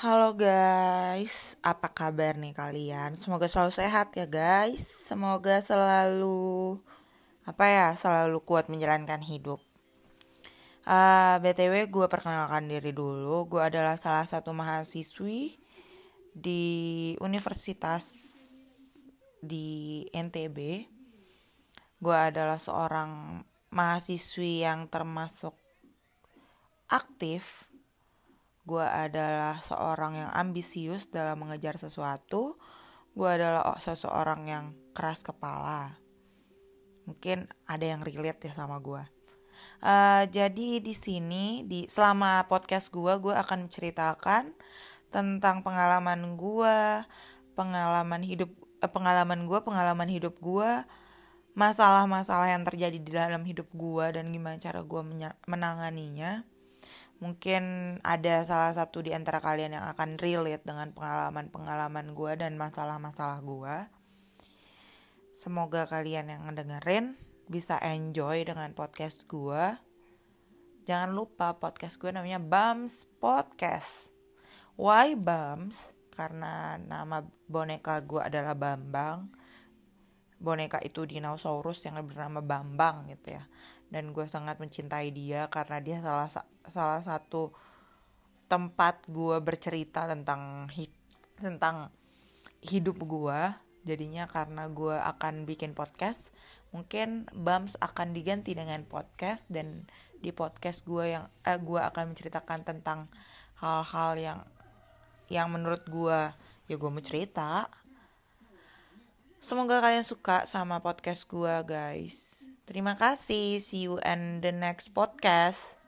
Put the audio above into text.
Halo guys, apa kabar nih kalian? Semoga selalu sehat ya guys. Semoga selalu apa ya, selalu kuat menjalankan hidup. Uh, ah, btw, gue perkenalkan diri dulu. Gue adalah salah satu mahasiswi di universitas di NTB. Gue adalah seorang mahasiswi yang termasuk aktif gue adalah seorang yang ambisius dalam mengejar sesuatu. Gue adalah seseorang yang keras kepala. Mungkin ada yang relate ya sama gue uh, jadi di sini di selama podcast gue gue akan menceritakan tentang pengalaman gue pengalaman hidup uh, pengalaman gue pengalaman hidup gue masalah-masalah yang terjadi di dalam hidup gue dan gimana cara gue menanganinya mungkin ada salah satu di antara kalian yang akan relate dengan pengalaman-pengalaman gue dan masalah-masalah gue. Semoga kalian yang ngedengerin bisa enjoy dengan podcast gue. Jangan lupa podcast gue namanya Bams Podcast. Why Bams? Karena nama boneka gue adalah Bambang. Boneka itu dinosaurus yang bernama Bambang gitu ya dan gue sangat mencintai dia karena dia salah salah satu tempat gue bercerita tentang tentang hidup gue jadinya karena gue akan bikin podcast mungkin Bams akan diganti dengan podcast dan di podcast gue yang eh, gue akan menceritakan tentang hal-hal yang yang menurut gue ya gue mau cerita. Semoga kalian suka sama podcast gue guys Terima kasih. See you in the next podcast.